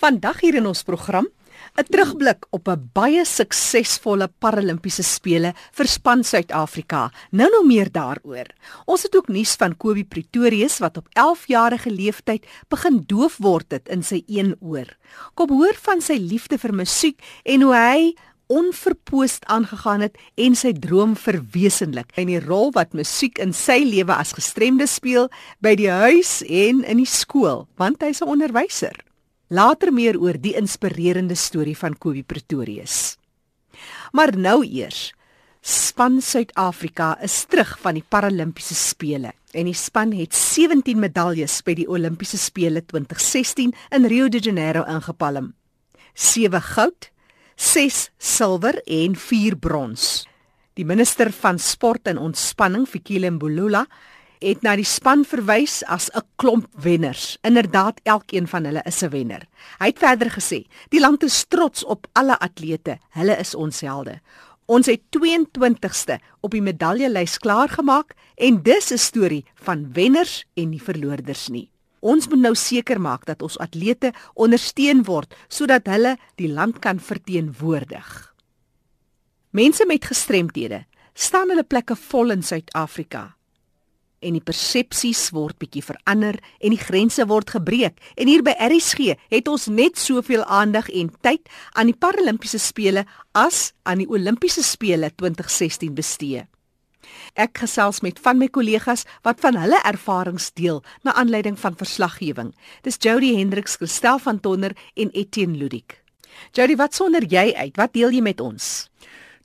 Vandag hier in ons program 'n terugblik op 'n baie suksesvolle Paralimpiese spele vir span Suid-Afrika. Nou nou meer daaroor. Ons het ook nuus van Kobie Pretorius wat op 11 jarige leeftyd begin doof word het in sy een oor. Kom hoor van sy liefde vir musiek en hoe hy onverpoost aangegaan het en sy droom verwesenlik in die rol wat musiek in sy lewe as gestremde speel by die huis en in die skool want hy's 'n onderwyser. Later meer oor die inspirerende storie van Kobie Pretorius. Maar nou eers. Span Suid-Afrika is terug van die Paralimpiese spele en die span het 17 medaljes by die Olimpiese spele 2016 in Rio de Janeiro ingepalm. 7 goud, 6 silwer en 4 brons. Die minister van sport en ontspanning, Fikile Mbulula, het na die span verwys as 'n klomp wenners. Inderdaad, elkeen van hulle is 'n wenner. Hy het verder gesê: "Die land is trots op alle atlete. Hulle is ons helde. Ons het 22ste op die medaljelys klaargemaak en dis 'n storie van wenners en nie verloorders nie." Ons moet nou seker maak dat ons atlete ondersteun word sodat hulle die land kan verteenwoordig. Mense met gestremthede staan hulle plekke vol in Suid-Afrika en die persepsies word bietjie verander en die grense word gebreek. En hier by RSG het ons net soveel aandag en tyd aan die Paralimpiese spele as aan die Olimpiese spele 2016 bestee. Ek gesels met van my kollegas wat van hulle ervarings deel na aanleiding van verslaggewing. Dis Jody Hendriks, Christel van Tonder en Etienne Ludik. Jody, wat sonder jy uit? Wat deel jy met ons?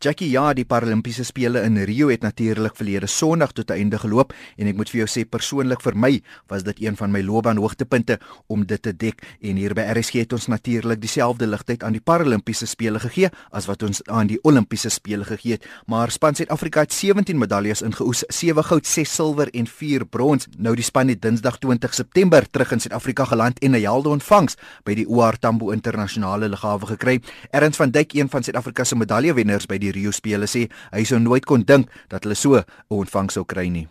Jackie, ja, die Paralimpiese spele in Rio het natuurlik verlede Sondag tot einde geloop en ek moet vir jou sê persoonlik vir my was dit een van my loopbaan hoogtepunte om dit te dek en hier by RSG het ons natuurlik dieselfde ligtheid aan die Paralimpiese spele gegee as wat ons aan die Olimpiese spele gegee het. Maar span Suid-Afrika het 17 medaljes ingeoes, 7 goud, 6 silwer en 4 brons. Nou die span het Dinsdag 20 September terug in Suid-Afrika geland en 'n helde ontvangs by die OR Tambo internasionale lughawe gekry. Erns van Dijk, een van Suid-Afrika se medaljewenners by die Rio spele sê hy sou nooit kon dink dat hulle so 'n ontvang sou kry nie.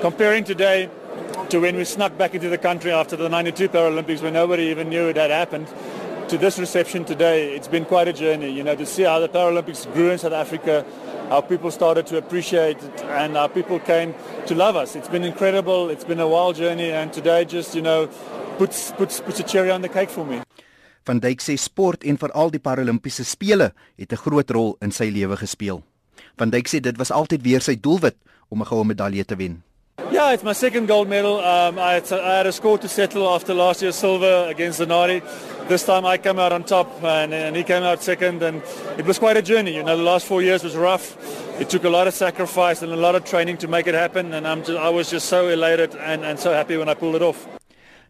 Comparing today to when we snuck back into the country after the 92 Paralympics when nobody even knew it had happened to this reception today it's been quite a journey you know to see how the Paralympics grew in South Africa how people started to appreciate it and how people came to love us it's been incredible it's been a wild journey and today just you know puts puts puts a cherry on the cake for me Van Dijk sê sport en veral die Paralimpiese spele het 'n groot rol in sy lewe gespeel. Van Dijk sê dit was altyd weer sy doelwit om 'n goue medalje te wen. Yeah, it's my second gold medal. Um, I, had I had a score to settle after last year's silver against Zanari. This time I came out on top and, and he came out second and it was quite a journey. You know, the last four years was rough. It took a lot of sacrifice and a lot of training to make it happen and I'm just, I was just so elated and, and so happy when I pulled it off.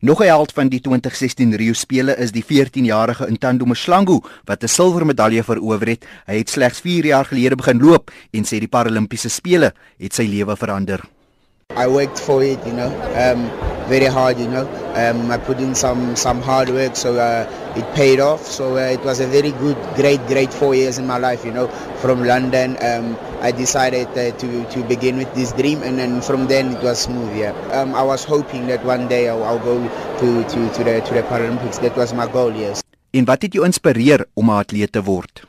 Nog 'n held van die 2016 Rio spele is die 14-jarige Ntando Mshlangu wat 'n silwermedalje verower het. Hy het slegs 4 jaar gelede begin loop en sê die Paralimpiese spele het sy lewe verander. I worked for it, you know, um, very hard, you know. Um, I put in some, some hard work, so uh, it paid off. So uh, it was a very good, great, great four years in my life, you know. From London, um, I decided uh, to, to begin with this dream, and then from then it was smooth, yeah. Um, I was hoping that one day I'll, I'll go to, to, to, the, to the Paralympics. That was my goal, yes. En wat het jou inspireer om 'n atleet te word?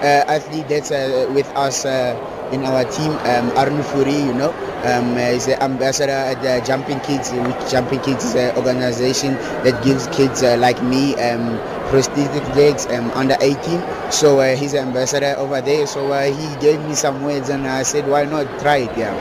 Uh, athlete that's uh, with us uh, in our team, um, Arun Furi, you know, um, is the ambassador at the Jumping Kids, which Jumping Kids an organization that gives kids uh, like me um, prosthetic legs um, under 18. So uh, he's an ambassador over there. So uh, he gave me some words and I said, why not try it, yeah.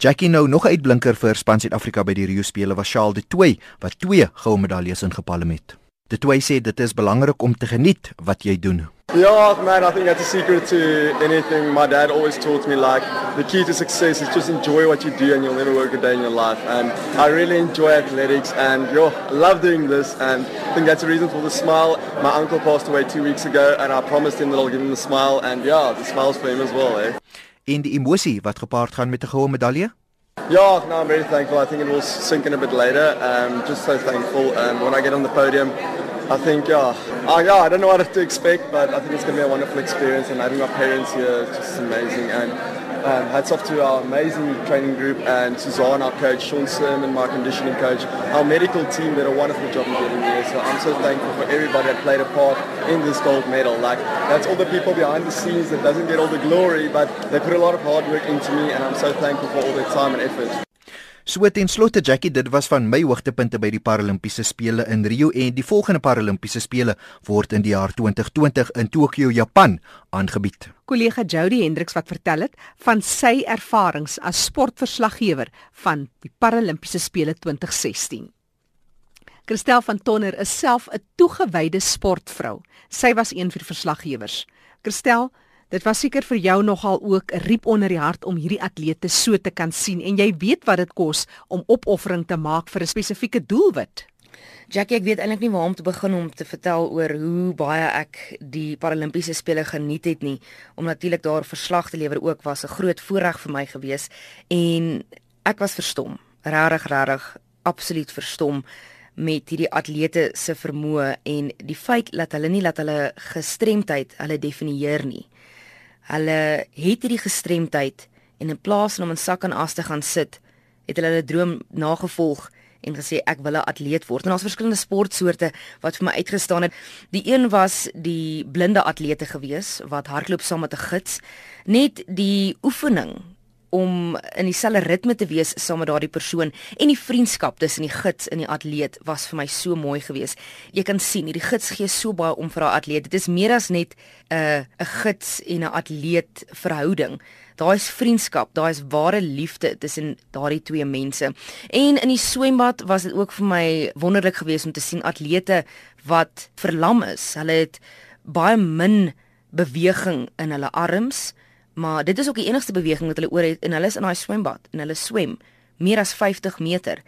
Jackie nou nog 'n uitblinker vir span Suid-Afrika by die Rio spele was Charles de Toey wat twee goue medaljes ingepalem het. De Toey sê dit is belangrik om te geniet wat jy doen. Yeah, man, I think that's a secret to anything. My dad always taught me like the key to success is just enjoy what you do and you'll never work a day in your life. And I really enjoy athletics and yo, I love doing this and I think that's the reason for the smile. My uncle passed away two weeks ago and I promised him that I'll give him the smile and yeah, the smile's for him as well, eh? En die emosie wat gepaard gaan met 'n goue medalje? Yeah, no, I'm very thankful. I think it will sink in a bit later. Um, just so thankful. Um, when I get on the podium, I think, yeah, uh, yeah, I don't know what to expect, but I think it's going to be a wonderful experience. And having my parents here is just amazing. And Um, hats off to our amazing training group and Suzanne, our coach, Sean Sermon, my conditioning coach, our medical team did a wonderful job in getting here. So I'm so thankful for everybody that played a part in this gold medal. Like that's all the people behind the scenes that doesn't get all the glory, but they put a lot of hard work into me, and I'm so thankful for all their time and effort. So ten slotte Jackie, dit was van my hoogtepunte by die Paralimpiese spele in Rio en die volgende Paralimpiese spele word in die jaar 2020 in Tokio, Japan aangebied. Kollega Jody Hendriks wat vertel het van sy ervarings as sportverslaggewer van die Paralimpiese spele 2016. Christel van Tonner is self 'n toegewyde sportvrou. Sy was een vir verslaggewers. Christel, Dit was seker vir jou nogal ook 'n riep onder die hart om hierdie atlete so te kan sien en jy weet wat dit kos om opoffering te maak vir 'n spesifieke doelwit. Jackie, ek weet eintlik nie waar om te begin om te vertel oor hoe baie ek die Paralimpiese spele geniet het nie, om natuurlik daar verslag te lewer ook was 'n groot voorreg vir my gewees en ek was verstom, regtig regtig absoluut verstom met hierdie atlete se vermoë en die feit dat hulle nie dat hulle gestremdheid hulle definieer nie. Hulle het hierdie gestremdheid en in plaas van om in sak en as te gaan sit, het hulle hulle droom nagevolg en gesê ek wil 'n atleet word. En daar's verskillende sportsoorte wat vir my uitgestaan het. Die een was die blinde atlete gewees wat hardloop saam met 'n gids. Net die oefening om in dieselfde ritme te wees saam met daardie persoon en die vriendskap tussen die gids en die atleet was vir my so mooi geweest. Jy kan sien hierdie gids gee so baie om vir daai atleet. Dit is meer as net 'n uh, 'n gids en 'n atleet verhouding. Daar is vriendskap, daar is ware liefde tussen daardie twee mense. En in die swembad was dit ook vir my wonderlik geweest om te sien atlete wat verlam is. Hulle het baie min beweging in hulle arms maar dit is ook die enigste beweging wat hulle oor het en hulle is in daai swembad en hulle swem meer as 50 meter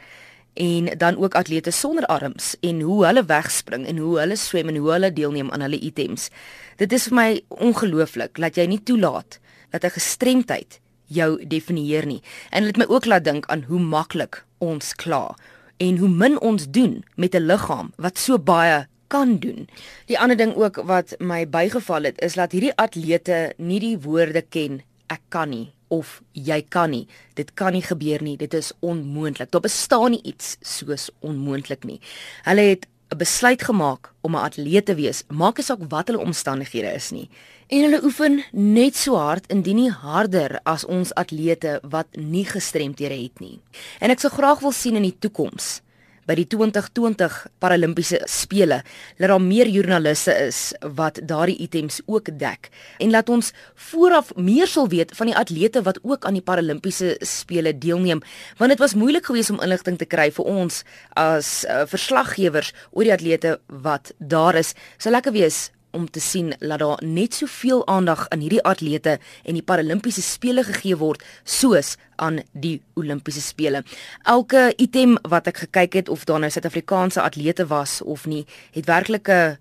en dan ook atlete sonder arms en hoe hulle wegspring en hoe hulle swem en hoe hulle deelneem aan hulle items. Dit is vir my ongelooflik dat jy nie toelaat dat 'n gestremdheid jou definieer nie. En dit het my ook laat dink aan hoe maklik ons kla en hoe min ons doen met 'n liggaam wat so baie kan doen. Die ander ding ook wat my bygeval het is dat hierdie atlete nie die woorde ken ek kan nie of jy kan nie. Dit kan nie gebeur nie. Dit is onmoontlik. Daar bestaan nie iets soos onmoontlik nie. Hulle het 'n besluit gemaak om 'n atleet te wees, maak nie saak wat hulle omstandighede is nie. En hulle oefen net so hard indien nie harder as ons atlete wat nie gestremdhede het nie. En ek sou graag wil sien in die toekoms by die 2020 Paralimpiese spele dat daar meer joernaliste is wat daardie items ook dek. En laat ons vooraf meer sal weet van die atlete wat ook aan die Paralimpiese spele deelneem want dit was moeilik geweest om inligting te kry vir ons as uh, verslaggewers oor die atlete wat daar is. Sou lekker wees om te sien dat daar net soveel aandag aan hierdie atlete en die paralimpiese spele gegee word soos aan die Olimpiese spele. Elke item wat ek gekyk het of daar nou Suid-Afrikaanse atlete was of nie, het werklik 'n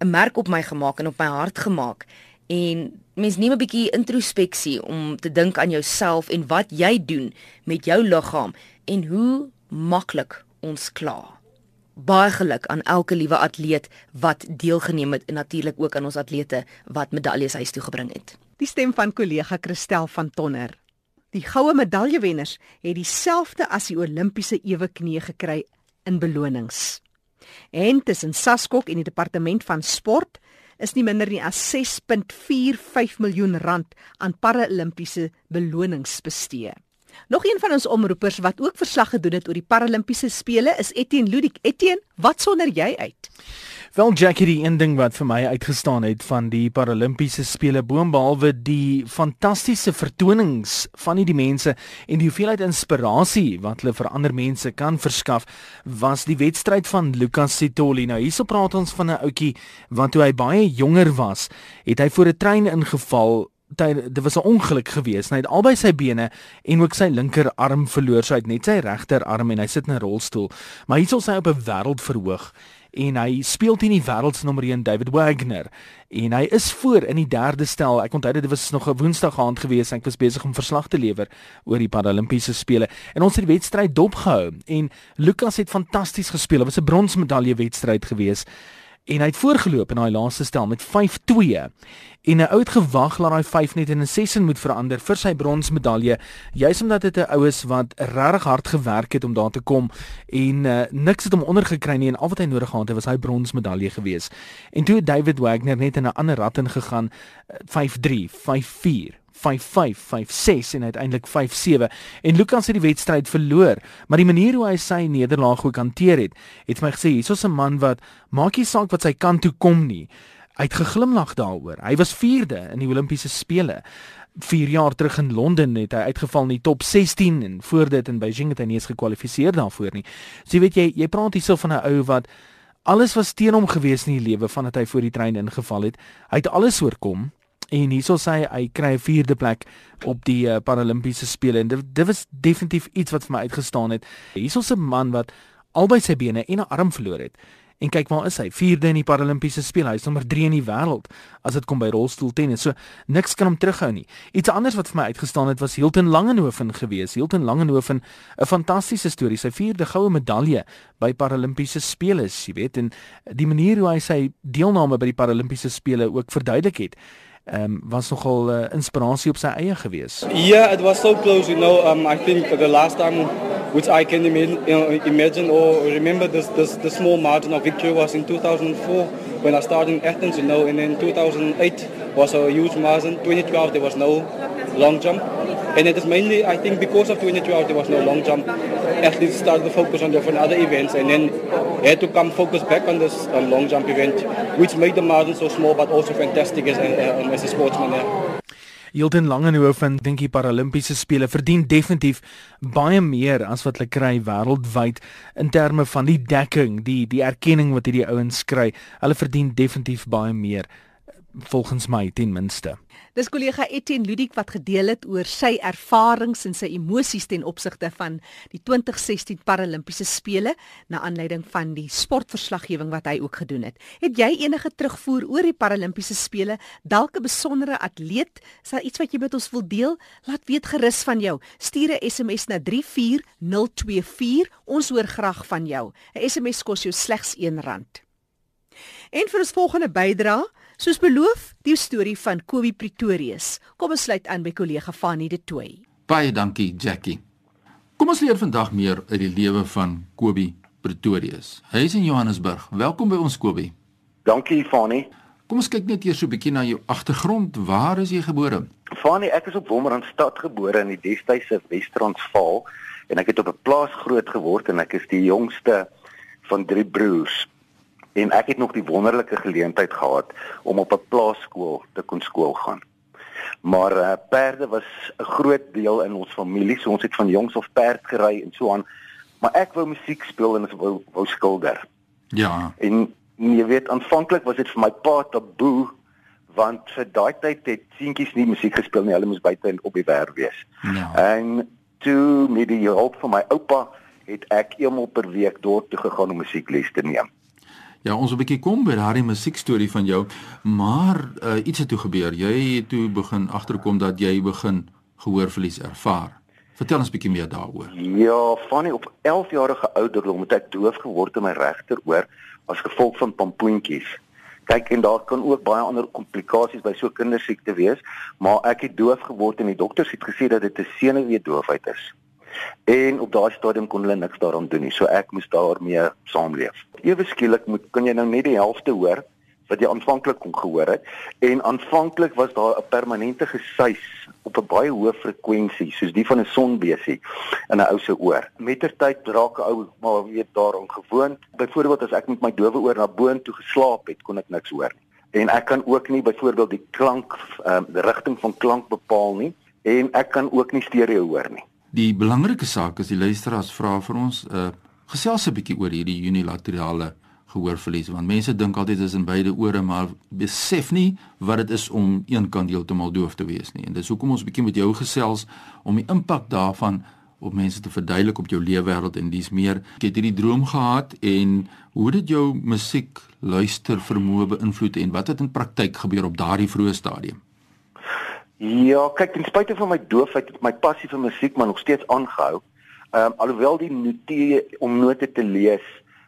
'n merk op my gemaak en op my hart gemaak. En mens neem 'n bietjie introspeksie om te dink aan jouself en wat jy doen met jou liggaam en hoe maklik ons klaar baie geluk aan elke liewe atleet wat deelgeneem het en natuurlik ook aan ons atlete wat medaljes huis toe gebring het. Die stem van kollega Christel van Tonner. Die goue medaljewenners het dieselfde as die Olimpiese eweknie gekry in belonings. En tussen Saskok en die departement van sport is nie minder nie as 6.45 miljoen rand aan paralimpiese belonings bestee. Nog een van ons omroepers wat ook verslag gedoen het oor die Paralimpiese spele is Etienne Ludik. Etienne, wat sonder jy uit? Wel Jackie, die een ding wat vir my uitgestaan het van die Paralimpiese spele boonbehalwe die fantastiese vertonings van hierdie mense en die hoeveelheid inspirasie wat hulle vir ander mense kan verskaf, was die wedstryd van Lucas Sitoli. Nou hierso praat ons van 'n ouetjie wat toe hy baie jonger was, het hy voor 'n trein ingeval dit was 'n ongeluk gewees. Hy het albei sy bene en ook sy linkerarm verloor. So hy het net sy regterarm en hy sit in 'n rolstoel. Maar hier is hy op 'n wêreldverhoog en hy speel teen die wêreldsnommer 1 David Wagner en hy is voor in die derde stel. Ek onthou dit was nog 'n Woensdag aand gewees en ek was besig om verslag te lewer oor die Paralimpiese spele en ons het die wedstryd dopgehou en Lukas het fantasties gespeel. Dit was 'n bronsmedalje wedstryd gewees en hy het voorgeloop in daai laaste stel met 5-2 en 'n oud gewag laat daai 5 net in 'n sessie moet verander vir sy bronsmedalje juis omdat dit 'n ou is wat regtig hard gewerk het om daar te kom en uh, niks het hom ondergekry nie en al wat hy nodig gehad het was hy bronsmedalje gewees. En toe David Wagner net in 'n ander rat ingegaan 5-3 5-4 5-5, 5-6 en uiteindelik 5-7 en Lucas het die wedstryd verloor, maar die manier hoe hy sy nederlaag ook hanteer het, het my gesê hier's 'n man wat maak nie saak wat sy kant toe kom nie. Hy het geglimlag daaroor. Hy was 4de in die Olimpiese spele. 4 jaar terug in Londen het hy uitgeval in die top 16 en voor dit in Beijing het hy nie eens gekwalifiseer daarvoor nie. So jy weet jy jy praat hierso van 'n ou wat alles was teen hom gewees in die lewe vandat hy voor die trein ingeval het. Hy het alles oorkom en hierso sê hy hy kry 'n 4de plek op die uh, Paralimpiese spele en dit, dit was definitief iets wat vir my uitgestaan het. Hierso 'n man wat albei sy bene en 'n arm verloor het En kyk waar is hy? 4de in die Paralimpiese spele. Hy is nommer 3 in die wêreld as dit kom by rolstoeltennis. So niks kan hom terughou nie. Iets anders wat vir my uitgestaan het was Hilton Langenhoven gewees. Hilton Langenhoven, 'n fantastiese storie. Sy 4de goue medalje by Paralimpiese spele, jy weet, en die manier hoe hy sy deelname by die Paralimpiese spele ook verduidelik het um, was nogal uh, inspirasie op sy eie gewees. Yeah, it was so close, you know. Um, I think the last time which I can imagine, or remember this, this, the small margin of victory was in 2004 when I started in Athens, you know, and then 2008 was a huge margin. 2012 there was no long jump. And it is mainly, I think, because of 2012 there was no long jump. Athletes started to focus on different other events and then had to come focus back on this long jump event, which made the margin so small but also fantastic as, uh, as a sportsman. Yeah. Hilton Langenhoven dink die Paralimpiese spele verdien definitief baie meer as wat hulle kry wêreldwyd in terme van die dekking, die die erkenning wat hierdie ouens kry. Hulle verdien definitief baie meer volgens my ten minste. Dis kollega Etienne Ludik wat gedeel het oor sy ervarings en sy emosies ten opsigte van die 2016 Paralimpiese spele na aanleiding van die sportverslaggewing wat hy ook gedoen het. Het jy enige terugvoer oor die Paralimpiese spele, dalk 'n besondere atleet, is daar iets wat jy met ons wil deel? Laat weet gerus van jou. Stuur 'n SMS na 34024. Ons hoor graag van jou. 'n SMS kos jou slegs R1. En vir ons volgende bydrae Soos beloof, die storie van Kobie Pretorius. Kom ons sluit aan by kollega Fanny De Tooy. Baie dankie, Jackie. Kom ons leer vandag meer uit die lewe van Kobie Pretorius. Hy is in Johannesburg. Welkom by ons Kobie. Dankie, Fanny. Kom ons kyk net eers so 'n bietjie na jou agtergrond. Waar is jy gebore? Fanny, ek is op Wommerandstad gebore in die Westhuise Wes-Transvaal en ek het op 'n plaas groot geword en ek is die jongste van drie broers en ek het nog die wonderlike geleentheid gehad om op 'n plaaskool te kon skool gaan. Maar uh, perde was 'n groot deel in ons familie, so ons het van jongs af perd gery en so aan. Maar ek wou musiek speel en ek wou, wou skilder. Ja. En jy weet aanvanklik was dit vir my pa taboe want vir daai tyd het seentjies nie musiek gespeel nie, hulle moes buite op die werf wees. Ja. En toe met die hulp van my oupa het ek eenmal per week dorp toe gegaan om musiekles te neem. Ja, ons 'n bietjie kom by daardie musiekstorie van jou, maar uh, iets het toe gebeur. Jy het toe begin agterkom dat jy begin gehoorverlies ervaar. Vertel ons bietjie meer daaroor. Ja, van op 11 jarige ouderdom het ek doof geword in my regteroor as gevolg van pompoentjies. Kyk, en daar kan ook baie ander komplikasies by so kindersiekte wees, maar ek het doof geword en die dokters het gesê dat dit 'n senuweedoofheid is. En op daardie stadium kon hulle niks daaraan doen nie. So ek moes daarmee saamleef. Ewe skielik moet kan jy nou net die helfte hoor wat jy aanvanklik kon gehoor het en aanvanklik was daar 'n permanente gesuis op 'n baie hoë frekwensie soos die van 'n sonbesie in 'n ou se oor. Mettertyd raak 'n ou maar weet daaraan gewoond. Byvoorbeeld as ek met my dowe oor na boontoe geslaap het, kon ek niks hoor nie. En ek kan ook nie byvoorbeeld die klank ehm um, die rigting van klank bepaal nie en ek kan ook nie stereo hoor nie. Die belangrike saak is die luisteraars vra vir ons uh, gesels 'n bietjie oor hierdie unilaterale gehoorverlies want mense dink altyd dit is in beide ore maar besef nie wat dit is om een kant heeltemal doof te wees nie. En dis hoekom ons bietjie met jou gesels om die impak daarvan op mense te verduidelik op jou leefwêreld en dis meer. Ek het hierdie droom gehad en hoe dit jou musiek luister vermoë beïnvloed en wat het in praktyk gebeur op daardie vroeë stadium Ja, kyk, ten spyte van my doofheid het my passie vir musiek maar nog steeds aangehou. Ehm um, alhoewel die notie om note te lees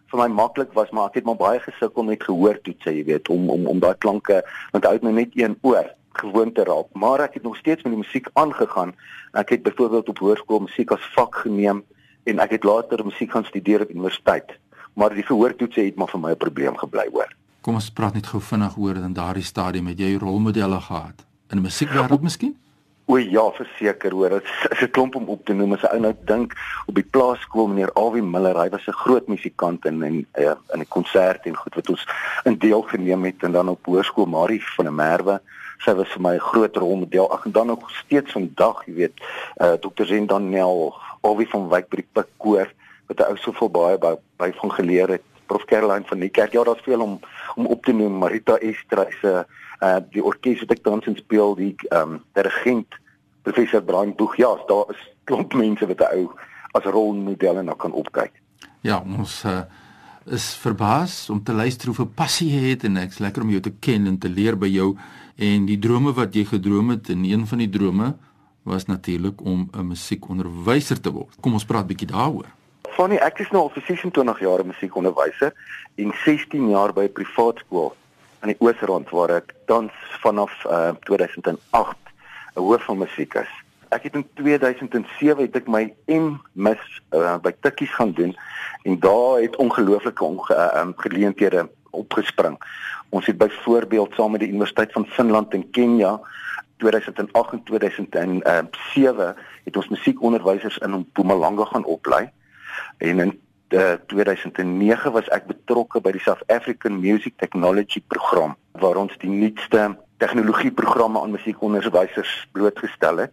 vir my maklik was, maar ek het maar baie gesukkel met gehoor toets, jy weet, om om om daai klanke want uit my net een oor gewoon te raak. Maar ek het nog steeds met die musiek aangegaan. Ek het byvoorbeeld op hoërskool musiek as vak geneem en ek het later musiek gaan studeer op universiteit. Maar die gehoortoets het maar vir my 'n probleem gebly, hoor. Kom ons praat net gou vinnig oor in daardie stadium het jy rolmodelle gehad in die musiekwêreld miskien? O ja, verseker hoor. Dit is 'n klomp om op te noem. As 'n ou nou dink op die plaaskool meneer Alwie Miller, hy was 'n groot musikant in en uh, in 'n konsert en goed wat ons in deel geneem het en dan op hoërskool Marie van der Merwe. Sy was vir my 'n groot rolmodel. Ag en dan ook steeds vandag, jy weet, uh, Dr. Zen Daniel, Alwie van Wyk by die Pikkoor wat 'n ou soveel baie by, by van geleer het. Prof Caroline van die kerk. Ja, daar's veel om om op te noem. Marita Estreise, uh die orkes wat ek tans speel, die ehm um, dirigent professor Brian Boeg. Ja, daar is klomp mense wat 'n ou as rolmodelle na kan opkyk. Ja, ons uh, is verbaas om te luister hoe veel passie jy het en ek's lekker om jou te ken en te leer by jou en die drome wat jy gedroom het en een van die drome was natuurlik om 'n musiekonderwyser te word. Kom ons praat bietjie daaroor. Fanny, ek is nou al vir 26 jaar 'n musiekonderwyser en 16 jaar by 'n privaat skool in die Oosrand waar ek tans vanaf uh, 2008 'n hoof van musiek is. Ek het in 2007 het ek my M mis uh, by Tikkies gaan doen en daar het ongelooflike onge, uh, geleenthede opgespring. Ons het byvoorbeeld saam met die Universiteit van Finland in Kenja 2008 en 2007 het ons musiekonderwysers in Mpumalanga gaan oplei en in uh, 2009 was ek betrokke by die South African Music Technology program waar ons die nuutste tegnologieprogramme aan musiekonderwysers blootgestel het.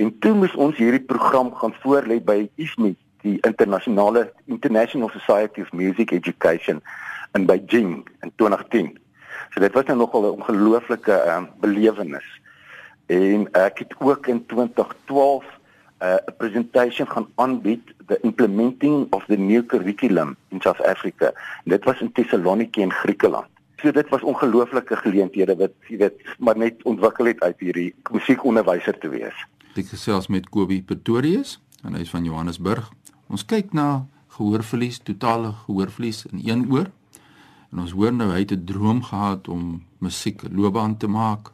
En toe moes ons hierdie program gaan voorlê by ISME, die internasionale International Society of Music Education in Beijing in 2010. So dit was nou nogal 'n ongelooflike um, belewenis. En ek het ook in 2012 uh, uh, presentation gaan aanbied the implementing of the new curriculum in South Africa. En dit was in Thessaloniki in Griekeland. So dit was ongelooflike geleenthede wat jy weet maar net ontwikkel het uit hierdie musiekonderwyser te wees. Ek gesels met Kobie Pretorius en hy is van Johannesburg. Ons kyk na gehoorverlies, totale gehoorverlies in een oor. En ons hoor nou hy het 'n droom gehad om musiek loopbaan te maak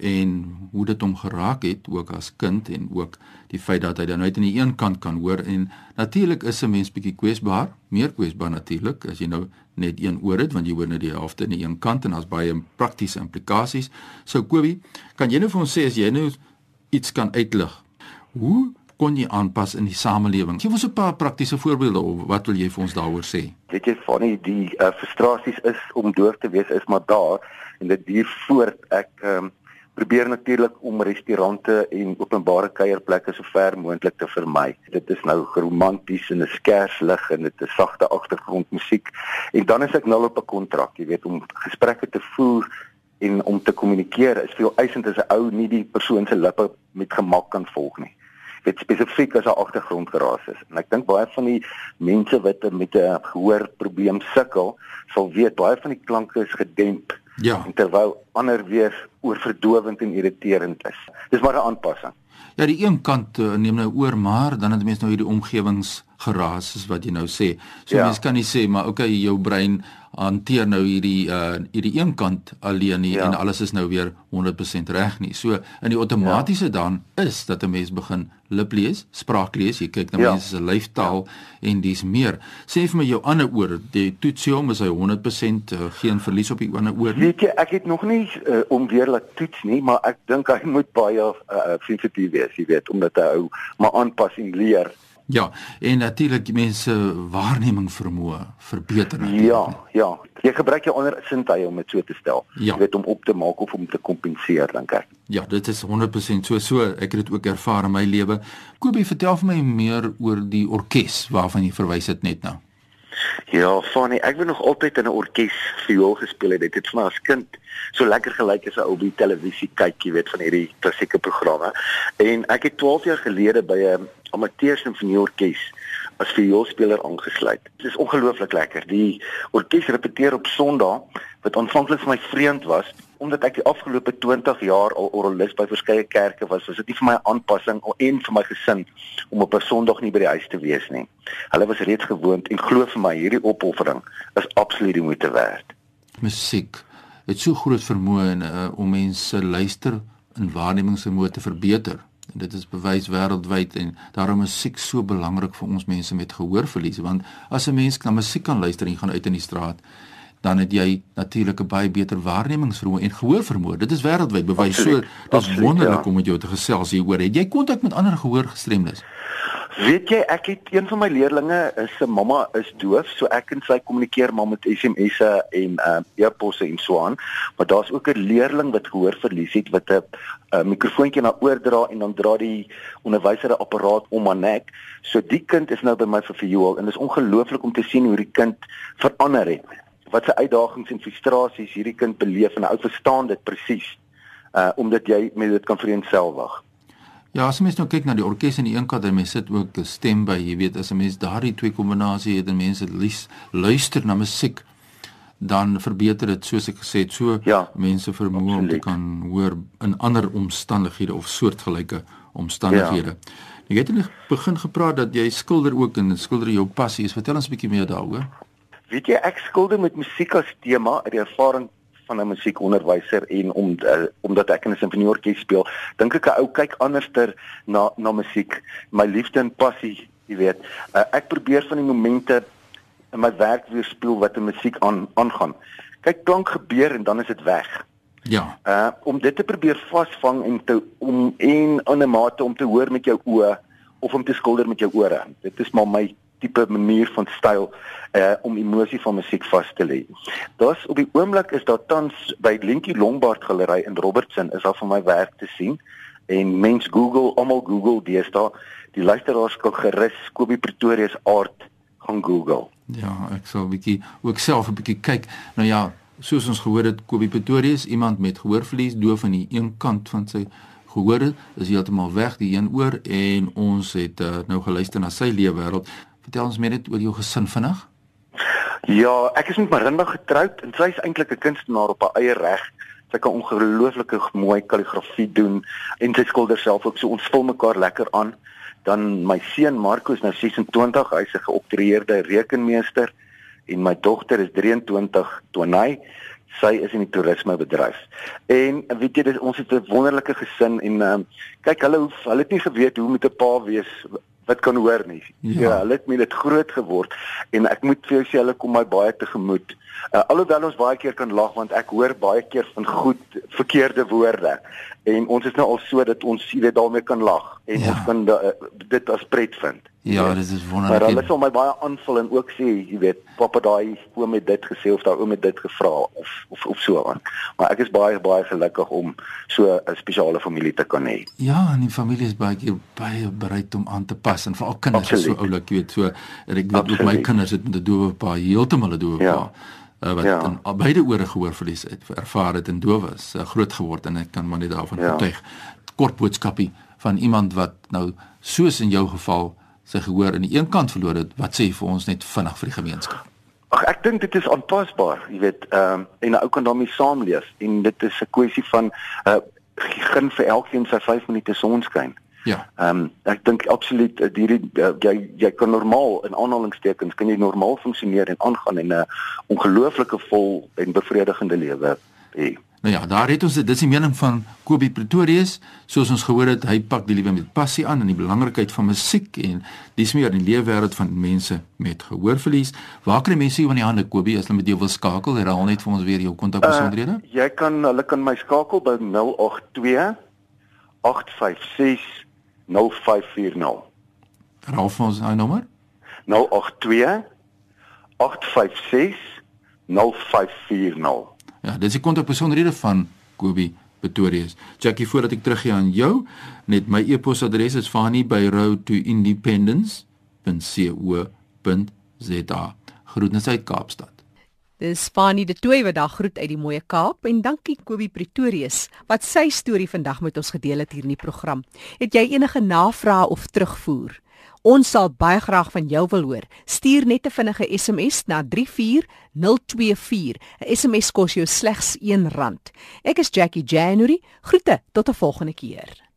en hoe dit hom geraak het ook as kind en ook die feit dat hy dan uit aan die een kant kan hoor en natuurlik is 'n mens bietjie kwesbaar, meer kwesbaar natuurlik as jy nou net een oor het want jy hoor net die helfte aan die een kant en daar's baie praktiese implikasies. So Kobie, kan jy nou vir ons sê as jy nou iets kan uitlig? Hoe kon jy aanpas in die samelewing? Gee ons 'n paar praktiese voorbeelde of wat wil jy vir ons daaroor sê? Weet jy van die die uh, frustrasies is om doof te wees is maar daar en dit duur voort. Ek um, probeer natuurlik om restaurante en openbare kuierplekke so ver moontlik te vermy. Dit is nou romanties en 'n skers lig en dit is sagte agtergrondmusiek en dan is ek nou op 'n kontrak, jy weet, om gesprekke te voer en om te kommunikeer is veel eisend as 'n ou nie die persoon se lippe met gemak kan volg nie. Dit spesifiek as 'n agtergrondgeraas is. En ek dink baie van die mense wat met 'n gehoorprobleem sukkel, sal weet baie van die klanke is gedemp Ja. Terwyl ander weer oorverdowend en irriterend is. Dis maar 'n aanpassing. Ja, die een kant uh, neem nou oor, maar dan het mense nou hierdie omgewings geraas soos wat jy nou sê. So ja. mense kan nie sê maar okay, jou brein hanteer nou hierdie uh hierdie een kant alleen nie ja. en alles is nou weer 100% reg nie. So in die outomatiese ja. dan is dat 'n mens begin lip lees, spraak lees, jy kyk na ja. mense se lyfstaal ja. en dis meer. Sê vir my jou ander oor, die toetsiom is hy 100% uh, geen verlies op die ander oor nie. Weet jy, ek het nog nie uh, om weer laat toets nie, maar ek dink hy moet baie uh, sensitief wees, jy weet, omdat hy hou maar aanpassing leer Ja, en natuurlik mense waarneming vermoë verbeter natuurlik. Ja, ja. Jy gebruik jou ander sintuie om dit so te stel. Ja. Jy weet om op te maak of om te kompenseer dink ek. Ja, dit is 100% so so ek het dit ook ervaar in my lewe. Kobie, vertel vir my meer oor die orkes waarvan jy verwys het net nou. Ja, funny. Ek het nog altyd in 'n orkes viool gespeel het. Dit het vir my as kind so lekker gelyk as 'n ou by televisie kyk, jy weet, van hierdie klassieke programme. En ek het 12 jaar gelede by 'n amateur simfonieorkes as vioolspeler aangesluit. Dit is ongelooflik lekker. Die orkes repeteer op Sondag wat aanvanklik vir my vreemd was omdat ek die afgelope 20 jaar al orgelis by verskeie kerke was, was dit nie vir my aanpassing en vir my gesin om op 'n Sondag nie by die huis te wees nie. Hulle was reeds gewoond en glo vir my hierdie opoffering is absoluut die moeite werd. Musiek het so groot vermoë in uh, om mense luister en waarnemingsvermoë te verbeter. En dit is bewys wêreldwyd en daarom is musiek so belangrik vir ons mense met gehoorverlies want as 'n mens na musiek kan luister en gaan uit in die straat dan het jy natuurlik 'n baie beter waarnemingsvermoë en gehoorvermoë. Dit is wêreldwyd bewys. So dis wonderlik ja. om met jou te gesels hier oor. Het jy kontak met ander gehoorgestremdes? Weet jy, ek het een van my leerlinge, se mamma is doof, so ek en sy kommunikeer maar met SMS'e en uh e-posse en so aan. Maar daar's ook 'n leerling wat gehoorverlies het wat 'n uh, mikrofoontjie na oor dra en dan dra die onderwyser 'n apparaat om haar nek. So die kind is nou by my vir verjoel en dit is ongelooflik om te sien hoe die kind verander het wat se uitdagings en frustrasies hierdie kind beleef en hy verstaan dit presies uh omdat jy met dit kan vereenselwig. Ja, as mens nou kyk na die orkes en die een kant, dan mens sit ook 'n stem by, jy weet, as 'n mens daardie twee kombinasie het en mense lief luister na musiek, dan verbeter dit soos ek gesê het, so ja, mense vermoë om te kan hoor in ander omstandighede of soortgelyke omstandighede. Ja. Jy het net begin gepraat dat jy skilder ook en skilder jou passie is. Vertel ons 'n bietjie meer daaroor. Weet jy ek skilder met musiek as tema uit die ervaring van 'n musiekonderwyser en om uh, omdat ek in 'n simfonieorkes speel, dink ek 'n ou kyk anderster na na musiek, my liefde en passie, jy weet. Uh, ek probeer van die momente in my werk weer speel wat 'n musiek aan aangaan. Kyk, klank gebeur en dan is dit weg. Ja. Uh om dit te probeer vasvang en te om en in 'n mate om te hoor met jou oë of om te skilder met jou ore. Dit is maar my tipe manier van styl uh om emosie van musiek vas te lê. Daar's op die oomblik is daar tans by Lentjie Lombard Galery in Robertson is daar van my werk te sien en mens Google almal Google deesdae die luisteraars kan gerus Kobie Pretorius aard gaan Google. Ja, ek sal 'n bietjie ook self 'n bietjie kyk. Nou ja, soos ons gehoor het Kobie Pretorius, iemand met gehoorverlies, doof aan die een kant van sy gehoor is heeltemal weg die een oor en ons het uh, nou geluister na sy lewe wêreld. Vertel ons meer net oor jou gesin vinnig. Ja, ek is met Marinda getroud en sy is eintlik 'n kunstenaar op haar eie reg. Sy kan ongelooflike mooi kalligrafie doen en sy skilder self ook so ons vul mekaar lekker aan. Dan my seun Marco is nou 26, hy's 'n geoktroeëerde rekenmeester en my dogter is 23, Tonay. Sy is in die toerismebedryf. En weet jy, dis ons het 'n wonderlike gesin en um, kyk, hulle hulle het nie geweet hoe met 'n pa wees wat kan hoor nie. Ja, ja hulle het met dit groot geword en ek moet vir jou sê hulle kom my baie tegemoet. Uh, alhoewel ons baie keer kan lag want ek hoor baie keer van goed verkeerde woorde en ons is nou al so dat ons jy weet daarmee kan lag en ja. ons kan da, dit as pret vind. Ja, dit is wonderlik. Maar hulle sal my baie aanvul en ook sê, jy weet, pappa daai oom het dit gesê of daai oom het dit gevra of of of so aan. Maar ek is baie baie gelukkig om so 'n spesiale familie te kan hê. Ja, en die familie is baie keer baie bereid om aan te pas en veral kinders Absoluut. is so oulik, jy weet, so en ek weet ook my kinders het met 'n doewe pa heeltemal 'n doewe ja. pa uh, wat ja. in beide ore gehoor verlies het, ervaar het en doof was, uh, groot geword en ek kan maar net daarvan ja. getuig. Kort boodskapie van iemand wat nou soos in jou geval sy gehoor aan die een kant verloor het, wat sê vir ons net vinnig vir die gemeenskap? Ag ek dink dit is aanpasbaar, jy weet, ehm um, en 'n ou kan daarmee saamleef en dit is 'n kwessie van uh begin vir elkeen sy 5 minute sonskyn. Ja. Ehm um, ek dink absoluut hierdie uh, jy jy kan normaal in aanhalingstekens kan jy normaal funksioneer en aangaan en 'n uh, ongelooflike vol en bevredigende lewe hê. Nou ja, daar het ons dit. Dis die mening van Kobie Pretorius. Soos ons gehoor het, hy pak die liewe met passie aan en die belangrikheid van musiek en dis meer in die leefwêreld van mense met gehoorverlies. Waar kan mense jou in die hande Kobie as hulle met jou wil skakel? Herhaal net vir ons weer jou kontakbesonderhede. Uh, jy kan hulle kan my skakel by 082 856 0540. Herhaal vir ons daai nommer. 082 856 0540. Ja, dis die kontakbesonderhede van Kobie Pretorius. Jackie, voordat ek teruggaan aan jou, net my e-posadres is fani@routoindependence.co.za. Groetens uit Kaapstad. Dis Fani de Tooi wat dag groet uit die mooie Kaap en dankie Kobie Pretorius wat sy storie vandag met ons gedeel het hier in die program. Het jy enige navrae of terugvoer? Ons sal baie graag van jou wil hoor. Stuur net 'n vinnige SMS na 34024. 'n SMS kos jou slegs R1. Ek is Jackie January. Groete tot 'n volgende keer.